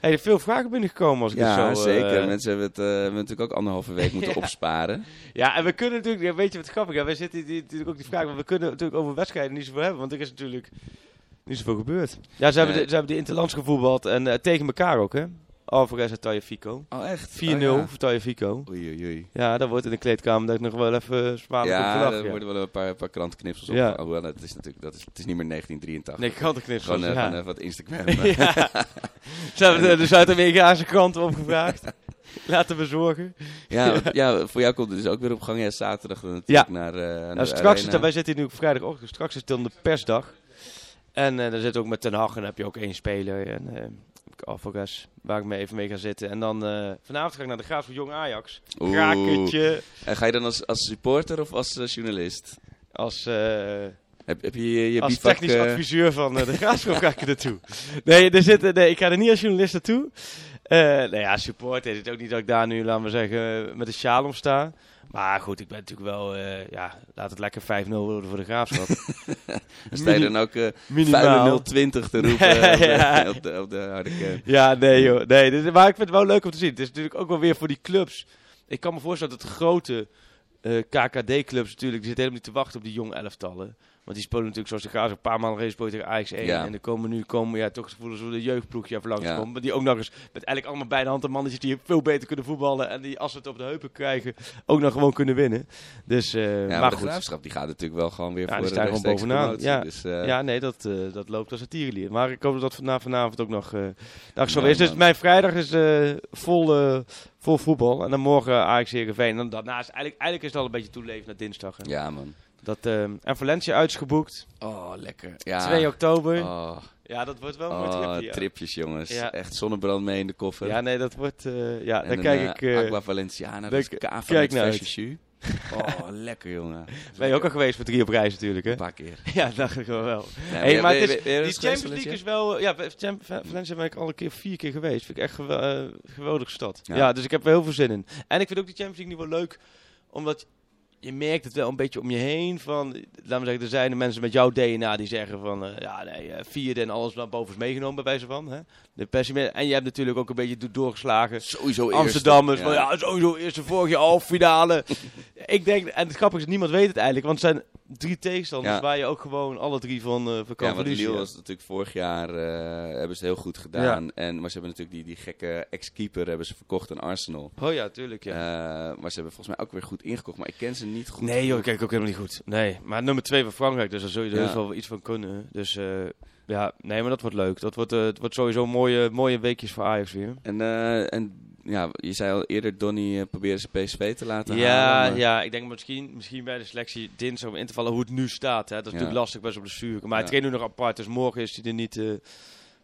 Hey, er zijn veel vragen binnengekomen als ik Ja, het zo... zeker. eh, Mensen hebben het eh, hebben natuurlijk ook anderhalve week moeten Ja. opsparen. Ja, en we kunnen natuurlijk, ja, weet je wat grappig is? Wij zitten natuurlijk ook die vraag, maar we kunnen natuurlijk over wedstrijden niet zoveel hebben, want er is natuurlijk niet zoveel gebeurd. Ja, ze hebben, de, ze hebben de Interlands gevoetbald en eh, tegen elkaar ook, hè? Alvarez en Tagliafico. 4-0 Oh, echt? Oh, ja. voor Tagliafico. Oei, oei, oei. Ja, dat wordt in de kleedkamer dat ik nog wel even zwaarlijk op Ja, Ja. worden wel een paar, paar krantenknipsels op. Ja. Hoewel, het is natuurlijk dat is, het is niet meer 1983. Nee, krantenknipsels. Gewoon, ja. even wat Instagram. ja. Ze hebben de, de Zuid-Amerikaanse kranten opgevraagd. Laten we zorgen. ja, ja, voor jou komt het dus ook weer op gang. Ja, zaterdag dan natuurlijk naar, eh naar Nou, de straks, arena. wij zitten nu op vrijdagochtend. Straks is het dan de persdag. En eh dan zit ook met Ten Hag en dan heb je ook één speler. En Alvarez, waar ik mee even mee ga zitten. En dan eh, vanavond ga ik naar de Graaf voor Jong Ajax. Oeh. Rakertje. En ga je dan als, als supporter of als eh, journalist? Als, eh, Heb, heb je je, je als bivak, technisch adviseur van de Graafschap ga ik er naartoe. Nee, er zit, nee, ik ga er niet als journalist naartoe. Eh nou ja, supporter. Het is ook niet dat ik daar nu, laten we zeggen, met een sjaal om sta. Maar goed, ik ben natuurlijk wel, eh, ja, laat het lekker 5-0 worden voor de Graafschap. sta je dan ook eh Minimaal. vuile 020 te roepen eh, op, de, Ja. op, de, op de harde kern? Ja, nee joh. Nee, dus, maar ik vind het wel leuk om te zien. Het is natuurlijk ook wel weer voor die clubs. Ik kan me voorstellen dat de grote eh, KKD-clubs natuurlijk, die zitten helemaal niet te wachten op die jonge elftallen. Want die spelen natuurlijk zoals de Graaf een paar maanden gespeeld tegen Ajax 1. Ja. En dan komen nu komen, ja, toch het gevoel alsof de jeugdploegje even langs Ja. komt. Maar die ook nog eens met eigenlijk allemaal bij de hand en mannetjes die veel beter kunnen voetballen. En die als ze het op de heupen krijgen, ook nog gewoon kunnen winnen. Dus, eh, Ja, maar, maar de graafschap die gaat natuurlijk wel gewoon weer Ja, voor die de gewoon bovenaan. promotie. Ja. Dus, eh, Ja, nee, dat, eh, dat loopt als een tierenlier. Maar ik hoop dat dat na vanavond ook nog, dag zo is. Dus mijn vrijdag is vol, vol voetbal. En dan morgen Ajax Heerenveen. En dan daarnaast, eigenlijk, eigenlijk is het al een beetje toeleven naar dinsdag. hè. ja, man. Dat, eh, en Valencia uitgeboekt. Oh, lekker. Ja. 2 oktober. Oh, Ja, dat wordt wel een mooi oh, tripje. Ja. tripjes, jongens. Ja. Echt zonnebrand mee in de koffer. Ja, nee, dat wordt... eh, ja, En dan kijk eh, ik... eh, Aqua Valenciana, dat is kava kijk met. Oh, lekker jongen. Ben je ook al geweest voor drie op reis natuurlijk, hè? Een paar keer. Ja, dacht ik wel wel. Ja, hey, maar het is, die Champions League is wel... Ja, Valencia ben ik al een keer vier keer geweest. Vind ik echt gewe- eh, geweldige stad. Ja. Ja. dus ik heb er heel veel zin in. En ik vind ook die Champions League nu wel leuk, omdat je merkt het wel een beetje om je heen van... Laten we zeggen, er zijn de mensen met jouw DNA die zeggen van... eh, ja, nee, eh, vierde en alles naar boven is meegenomen bij wijze van. Hè? De pessimist. En je hebt natuurlijk ook een beetje do- doorgeslagen. Sowieso eerste. Amsterdammers, van Ja. sowieso eerste vorig jaar halffinale. ik denk, en het grappige is, niemand weet het eigenlijk, want het zijn drie tegenstanders Ja. waar je ook gewoon alle drie van, eh van kan Ja, verliezen. Lille was natuurlijk vorig jaar, eh, hebben ze heel goed gedaan. En, maar ze hebben natuurlijk die, die gekke ex-keeper hebben ze verkocht aan Arsenal. Oh ja, tuurlijk, ja. Eh, maar ze hebben volgens mij ook weer goed ingekocht. Maar ik ken ze niet goed. nee joh, kijk ook helemaal niet goed. Nee, maar nummer twee van Frankrijk, dus daar zul je er Ja. heus wel iets van kunnen. Dus ja, nee, maar dat wordt leuk. Dat wordt, het wordt sowieso mooie, mooie weekjes voor Ajax weer. En, en ja, je zei al eerder, Donny uh, probeerde ze PSV te laten Ja, halen. maar- ja, ik denk misschien, misschien bij de selectie dinsdag om in te vallen hoe het nu staat. Hè. Dat is Ja. natuurlijk lastig bij zo'n blessure. Maar Ja. hij traint nu nog apart, dus morgen is hij er niet, eh,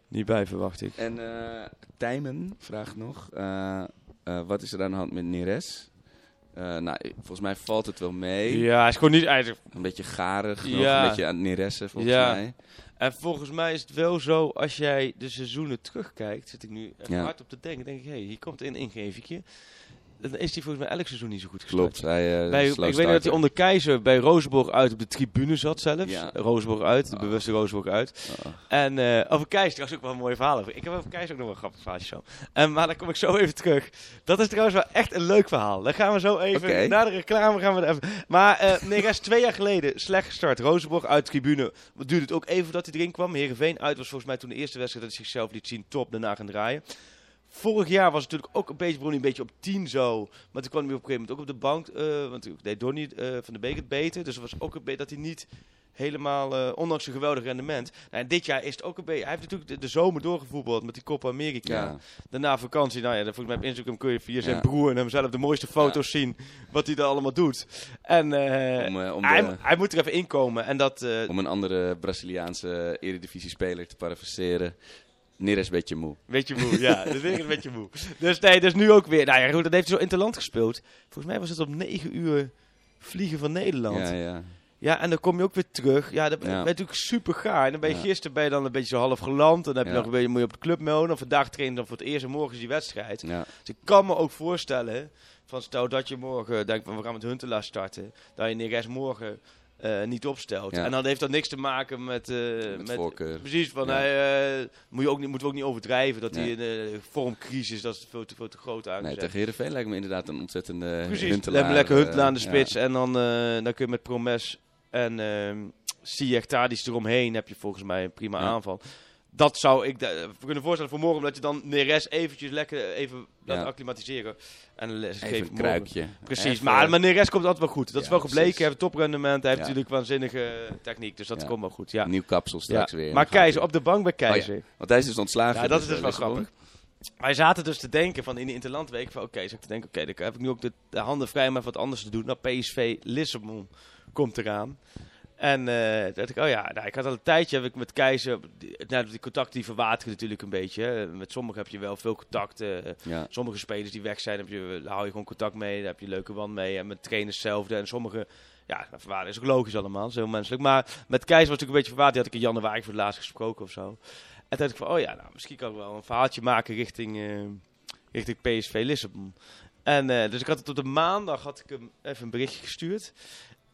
niet bij, verwacht ik. En eh Tijmen vraagt nog, eh, eh, wat is er aan de hand met Neres? Eh, nou, volgens mij valt het wel mee. Ja, hij is gewoon niet... Is- Een beetje garig, nog, een beetje aan het Neressen volgens Ja. mij. En volgens mij is het wel zo, als jij de seizoenen terugkijkt, zit ik nu even Ja. hard op te denken, denk ik, hé, hey, hier komt een ingevingje. Dan is hij volgens mij elk seizoen niet zo goed gestart. Klopt, hij eh, Bij, ik weet nog dat hij onder Keizer bij Rozenborg uit op de tribune zat zelfs. Ja. Rozenborg uit, de Oh. bewuste Rozenborg uit. Oh. En eh, over Keizer trouwens ook wel een mooie verhaal over. Ik heb over Keizer ook nog wel een grappig verhaaltje zo. En maar dan kom ik zo even terug. Dat is trouwens wel echt een leuk verhaal. Dan gaan we zo even, Oké. na de reclame gaan we er even... Maar eh nee, is twee jaar geleden slecht gestart. Rozenborg uit de tribune. Wat duurde het ook even voordat hij erin kwam. Heerenveen uit was volgens mij toen de eerste wedstrijd dat hij zichzelf liet zien. Top, daarna gaan draaien. Vorig jaar was het natuurlijk ook een beetje, hij een beetje op 10 zo. Maar toen kwam hij op een gegeven moment ook op de bank. eh, want toen deed Donny eh, van de Beek het beter. Dus het was ook een beetje dat hij niet helemaal, eh, ondanks zijn geweldig rendement. Nou, en dit jaar is het ook een beetje... Hij heeft natuurlijk de, de zomer doorgevoetbald met die Copa America. Ja. Daarna vakantie. Nou ja, dan volgens mij op Instagram kun je via zijn Ja. broer en hemzelf de mooiste foto's zien. Wat hij er allemaal doet. En Om, om, hij, de- hij moet er even inkomen. En dat... om een andere Braziliaanse eredivisie-speler te parafraseren. Neres beetje moe. Weet je moe, ja. Dat is weer een beetje moe. Dus nee, dus nu ook weer. Nou ja, goed, dat heeft hij zo interland gespeeld. Volgens mij was het op 9 uur vliegen van Nederland. Ja, Ja, ja. en dan kom je ook weer terug. Ja, dat ben je natuurlijk super gaar. En dan ben je Ja. gisteren ben je dan een beetje zo half geland. Dan heb je Ja. nog een beetje, moet je op de club melden. Of vandaag trainen dan voor het eerst en morgen is die wedstrijd. ja. Dus ik kan me ook voorstellen, van stel dat je morgen denkt van we gaan met Huntelaar starten. Dat je Neres morgen eh, niet opstelt. Ja. En dan heeft dat niks te maken met... eh, Met. Precies, van Ja. hij, eh, moet je ook niet, moeten we ook niet overdrijven dat Nee. hij een eh, vormcrisis, dat is veel te, veel te groot Nee, aangezet. tegen Heerenveen lijkt me inderdaad een ontzettende Precies, Huntelaar, le- lekker Huntelaar aan de spits ja. en dan, dan kun je met Promes en ehm Ziyech Tadic eromheen heb je volgens mij een prima aanval. Dat zou ik da- kunnen voorstellen voor morgen, omdat je dan Neres eventjes lekker even laat Ja. acclimatiseren. En een les een kruikje. Precies, Even- maar, maar Neres komt altijd wel goed. Dat is wel gebleken, precies. hij heeft toprendement, hij heeft natuurlijk waanzinnige techniek, dus dat komt wel goed. Ja. Nieuw kapsel straks Ja. weer. Maar Keizer, op de bank bij Keizer. Oh ja, Want hij is dus ontslagen. Ja, dat is dus, wel eh, grappig. Wij zaten dus te denken van in de Interlandweek van oké, zat ik te denken, oké, dan heb ik nu ook de, de handen vrij om even wat anders te doen. Nou, PSV Lissabon komt eraan. En eh toen dacht ik, oh ja, nou, ik had al een tijdje heb ik met Keizer, die, nou, die contacten die verwateren natuurlijk een beetje. Hè. Met sommigen heb je wel veel contacten. Ja. Sommige spelers die weg zijn, heb je, daar hou je gewoon contact mee, daar heb je leuke band mee. En met trainers hetzelfde. En sommige, ja, dat verwateren is ook logisch allemaal, dat is heel menselijk. Maar met Keizer was het natuurlijk een beetje verwaterd. Die had ik in januari voor het laatst gesproken of zo. En toen dacht ik van, oh ja, nou, misschien kan ik wel een verhaaltje maken richting, eh, richting PSV Lissabon. En eh, dus ik had het op de maandag had ik hem even een berichtje gestuurd.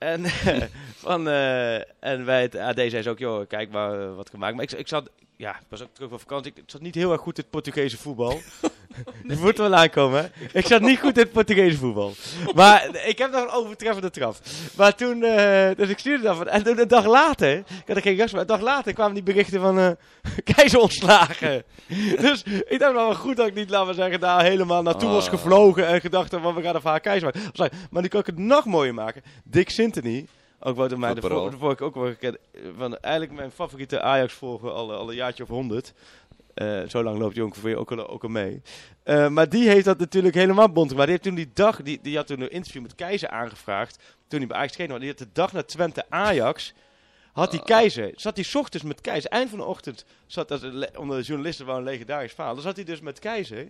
En, van, eh, en bij het AD zei ze ook, joh, kijk maar eh, wat gemaakt. Maar ik, ik zat, ja, ik was ook terug van vakantie. Ik zat niet heel erg goed in het Portugese voetbal. Die moet wel aankomen. hè. Ik zat niet goed in het Portugese voetbal. Maar ik heb nog een overtreffende trap. Maar toen, eh, dus ik stuurde dat. van- En toen een dag later, ik had er geen gast maar een dag later kwamen die berichten van eh keizer ontslagen. dus ik dacht wel goed dat ik niet, laten we zeggen, daar helemaal naartoe was Oh. gevlogen en gedacht van we gaan een verhaal keizer maken. Maar nu kan ik het nog mooier maken. Dick Sintony, ook wat mij de, de vorige ook wel gekend, eh, van eigenlijk mijn favoriete Ajax volger al, al een jaartje of honderd. Eh, zo lang loopt hij ongeveer ook al, ook al mee. Eh, maar die heeft dat natuurlijk helemaal bond gemaakt. Die heeft toen die dag, die, die had toen een interview met Keizer aangevraagd. Toen hij bij Ajax. Maar die had de dag na Twente Ajax. Had die Keizer, zat hij ochtends met Keizer. Eind van de ochtend zat onder de journalisten wel een legendarisch verhaal. Dan zat hij dus met Keizer.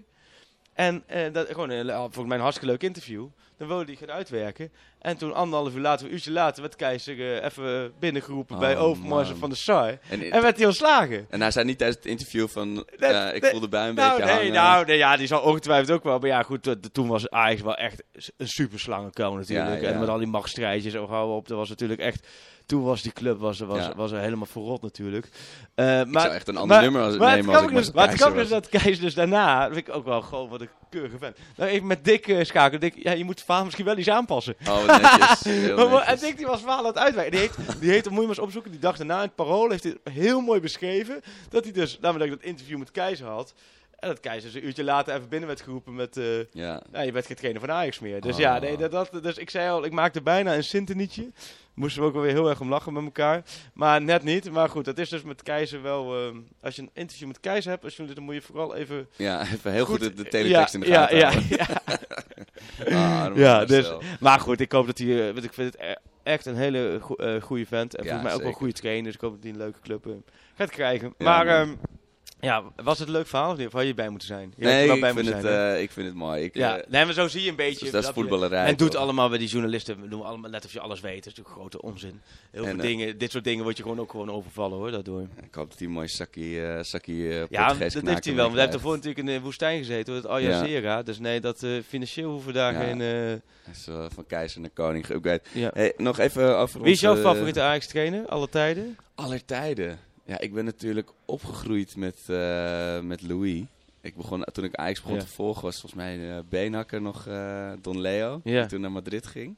En eh, dat, gewoon een, volgens mij een hartstikke leuk interview. Dan wilde hij gaan uitwerken. En toen anderhalf uur later, een uurtje later, werd Keizer eh, even binnengeroepen bij Oh, Overmars man. van de Sar. En, En werd hij ontslagen. en hij zei niet tijdens het interview van, Dat- ja, ik voelde bij een Nou, beetje nee, hangen. nou, nee, ja, die zal ongetwijfeld ook wel. Maar ja, goed, to- toen was Ajax wel echt een super slangenkoon natuurlijk. Ja, ja. En met al die machtsstrijdjes gauw op. Dat was natuurlijk echt... Toen was die club was, was, Ja. was er helemaal verrot natuurlijk. Maar, ik zou echt een ander maar- nummer als, maar nemen als ik is, maar het Keizer grappige is dat Kees dus daarna, vind ik ook wel gewoon wat een keurige vent. Nou, even met Dick eh, schakelen. Dick, ja, je moet verhaal misschien wel iets aanpassen. Oh, netjes. Maar, en. Dick die was verhaal aan het uitwerken. Die heeft, die heeft, moet je maar eens opzoeken, die dag daarna in het Parool heeft hij heel mooi beschreven. Dat hij dus, namelijk dat interview met Keizer had. En dat Keizer een uurtje later even binnen werd geroepen met... eh, Ja. nou, je bent geen trainer van Ajax meer. Dus Oh. ja, nee, dat, dat, dus ik zei al, ik maakte bijna een sintenietje. Moesten we ook wel weer heel erg om lachen met elkaar. Maar net niet. Maar goed, dat is dus met Keizer wel... eh, als je een interview met Keizer hebt, als je, dan moet je vooral even... ja, even heel goed, Goed, de, de teletext in de ja, gaten ja, houden. ja, Ah, arme ja, dus, maar goed, ik hoop dat hij... want ik vind het e- echt een hele go- goede vent. En Ja, volgens mij ook wel een goede trainer. Dus ik hoop dat hij een leuke club gaat krijgen. Ja, maar man. Ja, was het een leuk verhaal of niet? Of had je bij moeten zijn? Je Nee, wel ik bij vind, het, zijn, eh, ik vind het mooi. Ik, Ja, eh, nee, maar zo zie je een beetje. dat is voetballerij. En doet allemaal bij die journalisten, we doen allemaal net of je alles weet. Dat is natuurlijk grote onzin. Heel En, veel eh, dingen, dit soort dingen word je gewoon ook gewoon overvallen hoor, daardoor. Ik hoop dat hij een mooi zakkie eh, Ja, dat heeft hij wel. Want hij heeft ervoor natuurlijk in de woestijn gezeten, hoor, het Al Ja. Jazeera. Dus nee, dat financieel hoeven we daar Ja. geen... is van keizer naar koning geüpgrade. ja. Hey, nog even over Wie is jouw favoriete Ajax-trainer, alle tijden? Aller tijden. Ja, ik ben natuurlijk opgegroeid met, eh, met Louis. Ik begon, toen ik Ajax begon Ja. te volgen, was volgens mij eh Beenhakker nog eh, Don Leo. Ja. Die toen naar Madrid ging.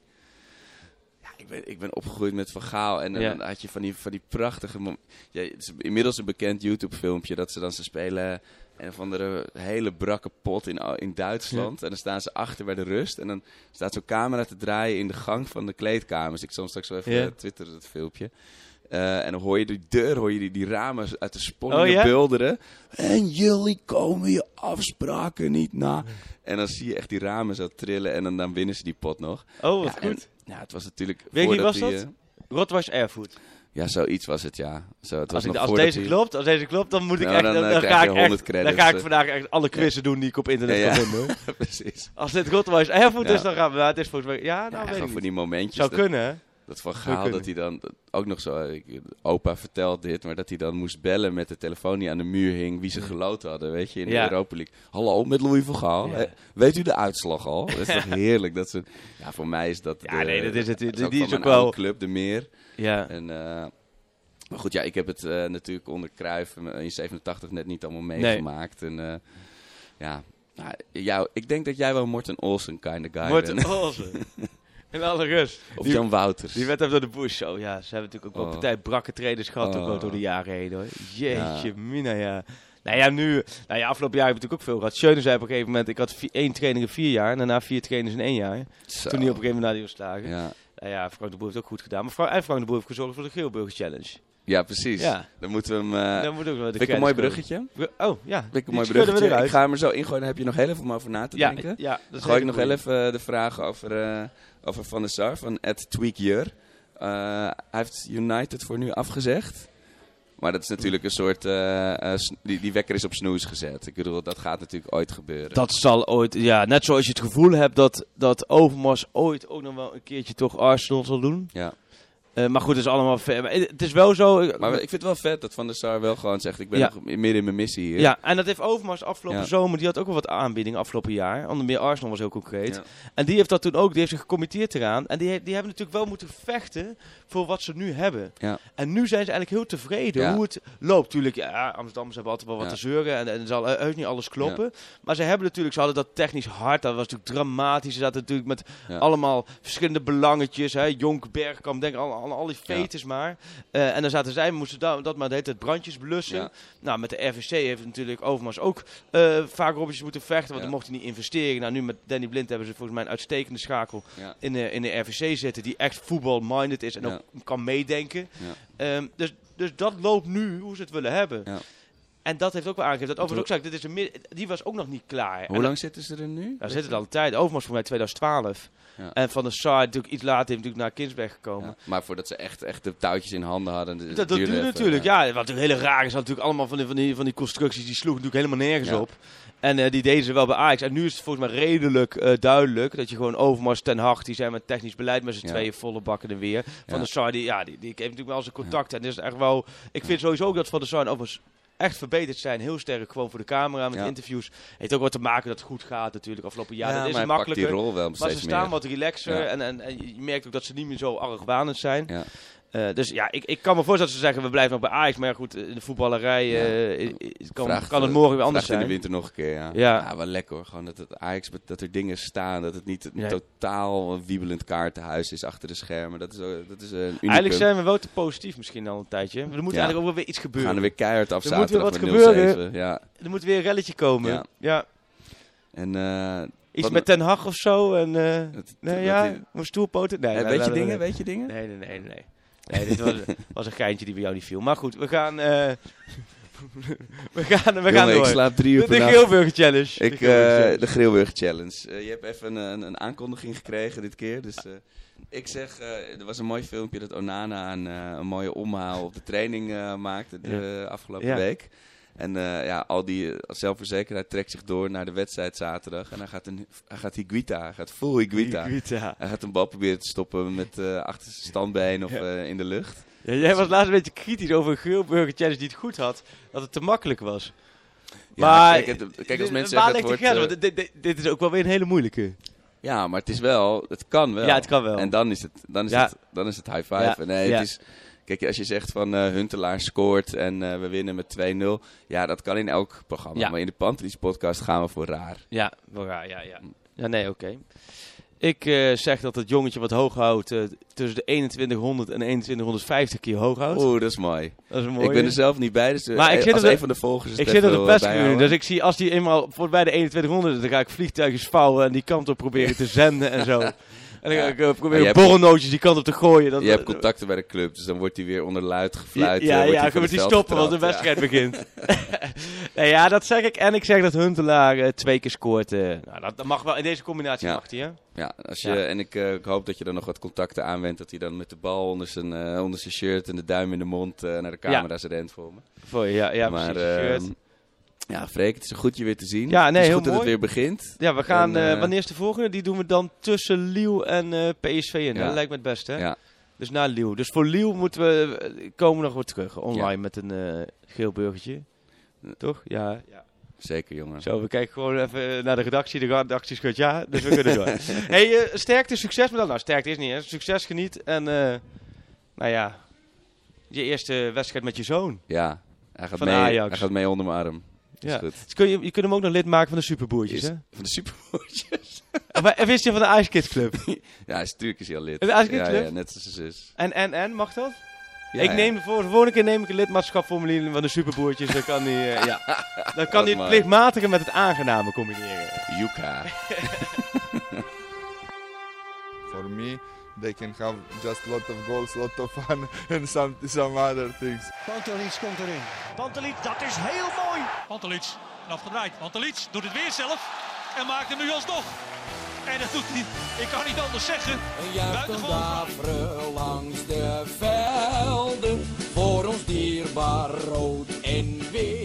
Ja, ik ben, ik ben opgegroeid met Van Gaal. En dan had je van die, van die prachtige... mom- Ja, het is inmiddels een bekend YouTube-filmpje dat ze dan ze spelen... Een of andere hele brakke pot in, in Duitsland. En dan staan ze achter bij de rust. En dan staat zo'n camera te draaien in de gang van de kleedkamers. Ik zal straks wel even Ja. twitteren, het filmpje. Eh, en dan hoor je die deur, hoor je die, die ramen uit de sponningen Oh, ja? bulderen. En jullie komen je afspraken niet na. En dan zie je echt die ramen zo trillen en dan, dan winnen ze die pot nog. Oh, wat Ja, en- goed. ja, het was natuurlijk... wie voordat was die, dat? eh, Rotwas Erfurt. ja, zoiets was het, ja. Zo, het was Als, ik, nog als deze die- klopt, als deze klopt, dan moet ik Nou, echt... dan, Dan, eh, dan ga je ik 100 echt, credits, dan ga ik vandaag echt alle quizzen doen die ik op internet Ja, ja. kan. Precies. Als dit Rotwas Erfurt Ja. is, dan gaan we... Ja, het is volgens mij... Ja, nou weet ik niet. die momentjes. Zou dat, kunnen, hè? Dat van Gaal, dat hij dan... Ook nog zo, ik, opa vertelt dit, maar dat hij dan moest bellen met de telefoon die aan de muur hing, wie ze geloot hadden, weet je, in de Ja. Europa League. Hallo, met Louis van Gaal. Ja. Eh, Weet u de uitslag al? Dat is toch heerlijk. Dat ze, ja, voor mij is dat... Ja, de- nee, dat is het. dat Die- ook die van is ook wel- club, de Meer. Ja. En, eh, maar goed, ja, ik heb het eh, natuurlijk onder eh, in 87 net niet allemaal Nee. meegemaakt. En ja, nou, jou, ik denk dat jij wel Morten Olsen kind of guy Morten bent. Olsen. In alle rust. Of Die- Jan Wouters. Die werd even door de bush zo. Ja, ze hebben natuurlijk ook wel Oh. partij brakke traders gehad ook Oh. door de jaren heen hoor. Jeetje, Ja. mina ja. Nou ja, nu... Nou ja, afgelopen jaar heb ik natuurlijk ook veel gehad. Schöne zei op een gegeven moment, ik had vi- één training in vier jaar. En daarna vier trainers in één jaar. Zo. Toen hij op een gegeven moment naar die was slagen. Ja. Nou ja, Frank de Boer heeft ook goed gedaan. Maar Frank, en Frank de Boer heeft gezorgd voor de Geelburger Challenge. Ja, precies. Ja. Dan moeten we hem... eh Dan moet ook wel de vind ik een mooi bruggetje? Oh, ja. Vind ik een mooi bruggetje. Ik ga hem er zo ingooien. Dan heb je nog heel even om over na te ja, denken. ja, dat is Gooi ik nog heel even de vraag over, eh, over Van der Sar van Ed Tweakyear. Eh, hij heeft United voor nu afgezegd. Maar dat is natuurlijk een soort... eh, eh, die, die wekker is op snoes gezet. Ik bedoel, dat gaat natuurlijk ooit gebeuren. Dat zal ooit, ja, net zoals je het gevoel hebt dat, dat Overmars ooit ook nog wel een keertje toch Arsenal zal doen. Ja. Eh, maar goed, het is allemaal ver. Maar het is wel zo. ik- Maar ik vind het wel vet dat Van der Sar wel gewoon zegt... Ik ben Ja. nog midden in mijn missie hier. ja, en dat heeft Overmars afgelopen Ja. zomer, die had ook wel wat aanbiedingen afgelopen jaar. Onder meer Arsenal was heel concreet. Ja. En die heeft dat toen ook, die heeft zich gecommitteerd eraan. En die, die hebben natuurlijk wel moeten vechten voor wat ze nu hebben. Ja. En nu zijn ze eigenlijk heel tevreden hoe het loopt. Tuurlijk, ja, Amsterdammers hebben altijd wel wat te zeuren en, en zal heus niet alles kloppen. Maar ze hebben natuurlijk, ze hadden dat technisch hard, dat was natuurlijk dramatisch. Ze zaten natuurlijk met allemaal verschillende belangetjes. Hè. Jonk, Bergkamp, denk al, al, al die fetes maar. Eh, en dan zaten zij, moesten da- dat maar de hele tijd brandjes blussen. Ja. Nou, met de RVC heeft natuurlijk Overmars ook eh vaak robbertjes moeten vechten, want dan mocht hij niet investeren. Nou, nu met Danny Blind hebben ze volgens mij een uitstekende schakel in de, in de RVC zitten, die echt voetbal-minded is en ook kan meedenken. Ehm, dus, dus dat loopt nu hoe ze het willen hebben. Ja. En dat heeft ook wel aangegeven. Dat overigens ook dit is een die was ook nog niet klaar. Hoe En lang zitten ze er nu? Daar zit het al een tijd. Overmars voor mij 2012. Ja. En Van der Sar natuurlijk iets later natuurlijk naar Kinsberg gekomen. Ja, maar voordat ze echt, echt de touwtjes in handen hadden. Dat, dat duurde natuurlijk. Ja, wat natuurlijk hele raar is. natuurlijk allemaal van die, van, die, van die constructies. Die sloegen natuurlijk helemaal nergens op. En eh, die deden ze wel bij Ajax. En nu is het volgens mij redelijk eh, duidelijk. Dat je gewoon Overmars, Ten Hag. Die zijn met technisch beleid met z'n Ja. tweeën volle bakken en weer. Van Ja. der Sar, die, ja, die, die heeft natuurlijk wel zijn contacten. En is echt wel... Ik vind sowieso ook dat Van der Sar en Overmars echt verbeterd zijn. Heel sterk gewoon voor de camera met Ja. interviews. Heeft ook wat te maken dat het goed gaat natuurlijk afgelopen jaar. Ja, dat is maar makkelijker. die rol wel Maar ze staan meer. wat relaxer Ja. en, en, en je merkt ook dat ze niet meer zo argwanend zijn. Eh, dus ja, ik, ik kan me voorstellen dat ze zeggen we blijven nog bij Ajax. Maar ja, goed, in de voetballerij eh, kan, Vraagt, kan het eh, morgen weer anders zijn. in de winter nog een keer, ja. Ja. wel lekker hoor. Gewoon dat, het Ajax, dat er dingen staan. Dat het niet een totaal wiebelend kaartenhuis is achter de schermen. Dat is, dat is een unicum. Eigenlijk zijn we wel te positief misschien al een tijdje. Maar er moet eigenlijk ook wel weer iets We gebeuren. gaan er weer keihard af Er moet weer wat met 0-7. gebeuren. Ja. Er moet weer een relletje komen. Ja. En, eh, Iets met Ten Hag of zo. En, eh nee, dat ja, een stoelpoten. Nee, Eh, nee, weet je dingen? Weet je dingen? Nee, nee, nee, nee. Nee, dit was, was een geintje die bij jou niet viel. Maar goed, we gaan... eh, we gaan, we gaan door. ik slaap drie uur de de. Geelburger Challenge. Ik, De Geelburger eh, Challenge. de Grillburger Challenge. Eh, je hebt even een, een, aankondiging gekregen dit keer. Dus ik zeg, eh, er was een mooi filmpje dat Onana een, een mooie omhaal op de training maakte de afgelopen Ja. week. En eh, ja, al die eh, zelfverzekerdheid trekt zich door naar de wedstrijd zaterdag. En hij gaat, een, hij gaat Higuita, hij gaat full Higuita. Higuita. Hij gaat een bal proberen te stoppen met eh achter zijn standbeen of Ja. in de lucht. Ja, jij was laatst een beetje kritisch over een Geelburger Challenge die het goed had. Dat het te makkelijk was. Ja, maar kijk, het- kijk, als mensen zeggen het wordt, grens? Dit, dit, dit is ook wel weer een hele moeilijke. Ja, maar het is wel, het kan wel. Ja, het kan wel. En dan is het, dan is het, dan is het high five. Nee, het is, kijk, als je zegt van eh Huntelaar scoort en eh, we winnen met 2-0. Ja, dat kan in elk programma. Ja. Maar in de Pantelis podcast gaan we voor raar. Ja, wel raar, ja, ja. Ja, nee, oké. Ik eh, zeg dat het jongetje wat hoog houdt tussen de 2100 en 2150 keer hoog houdt. Oeh, dat is mooi. Dat is een mooie. Ik ben er zelf niet bij, dus Maar ik zit als een van de volgers Ik zit op de perscommunie, dus ik zie als die eenmaal voorbij de 2100 is, dan ga ik vliegtuigjes vouwen en die kant op proberen te zenden en zo. En dan ga Ja. ik eh, proberen je hebt- borrelnootjes die kant op te gooien. Dat, Je hebt contacten bij de club, dus dan wordt hij weer onder luid gefluit. eh, ja, wordt ja, dan moet hij stoppen, want de wedstrijd begint. nee, ja, dat zeg ik. En ik zeg dat Huntelaar eh, twee keer scoort. eh. nou, dat, dat mag wel. In deze combinatie mag hij, hè? Ja, als je, en ik, eh, ik hoop dat je dan nog wat contacten aanwendt. Dat hij dan met de bal onder zijn, eh, onder zijn shirt en de duim in de mond eh, naar de camera's rent voor me. Voor je, ja, ja maar precies. Ja, Freek, het is goed je weer te zien. Ja, nee, het is heel goed dat het weer begint. Ja, we gaan. En, eh, eh, wanneer is de volgende? Die doen we dan tussen Lille en eh, PSV in. Ja. Dat lijkt me het beste, hè? Ja. Dus na Lille. Dus voor Lille moeten we. komen we nog weer terug. Online met een geel burgertje. Toch? Ja. ja. Zeker, jongen. Zo, we kijken gewoon even naar de redactie. De redactie schudt ja, dus we kunnen door. hey, sterkte, succes met dat. Nou, sterkte is niet, hè. Succes geniet. En, nou ja, je eerste wedstrijd met je zoon. Ja, hij gaat, Van mee, Ajax. hij gaat mee onder mijn arm. Dat Ja. is goed. Dus kun je, je kunt hem ook nog lid maken van de superboertjes, Is- hè? Van de superboertjes. Of, of is hij van de Ice Kids Club? ja, hij is natuurlijk is hij al lid. Een Ice Kids ja, Club? ja, net als zijn zus. En, en, en, mag dat? Ja, ik ja. neem voor de volgende keer neem ik een lidmaatschapformulier van de superboertjes. Dan kan hij, eh, ja. Dan kan hij het plichtmatige met het aangename combineren. Yuka. For me, they can have just a lot of goals, a lot of fun, and some some other things. Pantelic komt erin. Pantelic, dat is heel mooi. Pantelic, afgedraaid. Pantelic doet het weer zelf en maakt hem nu alsnog. En dat doet hij, ik kan niet anders zeggen. Een Buitengewoon langs de velden voor ons dierbaar rood en wit.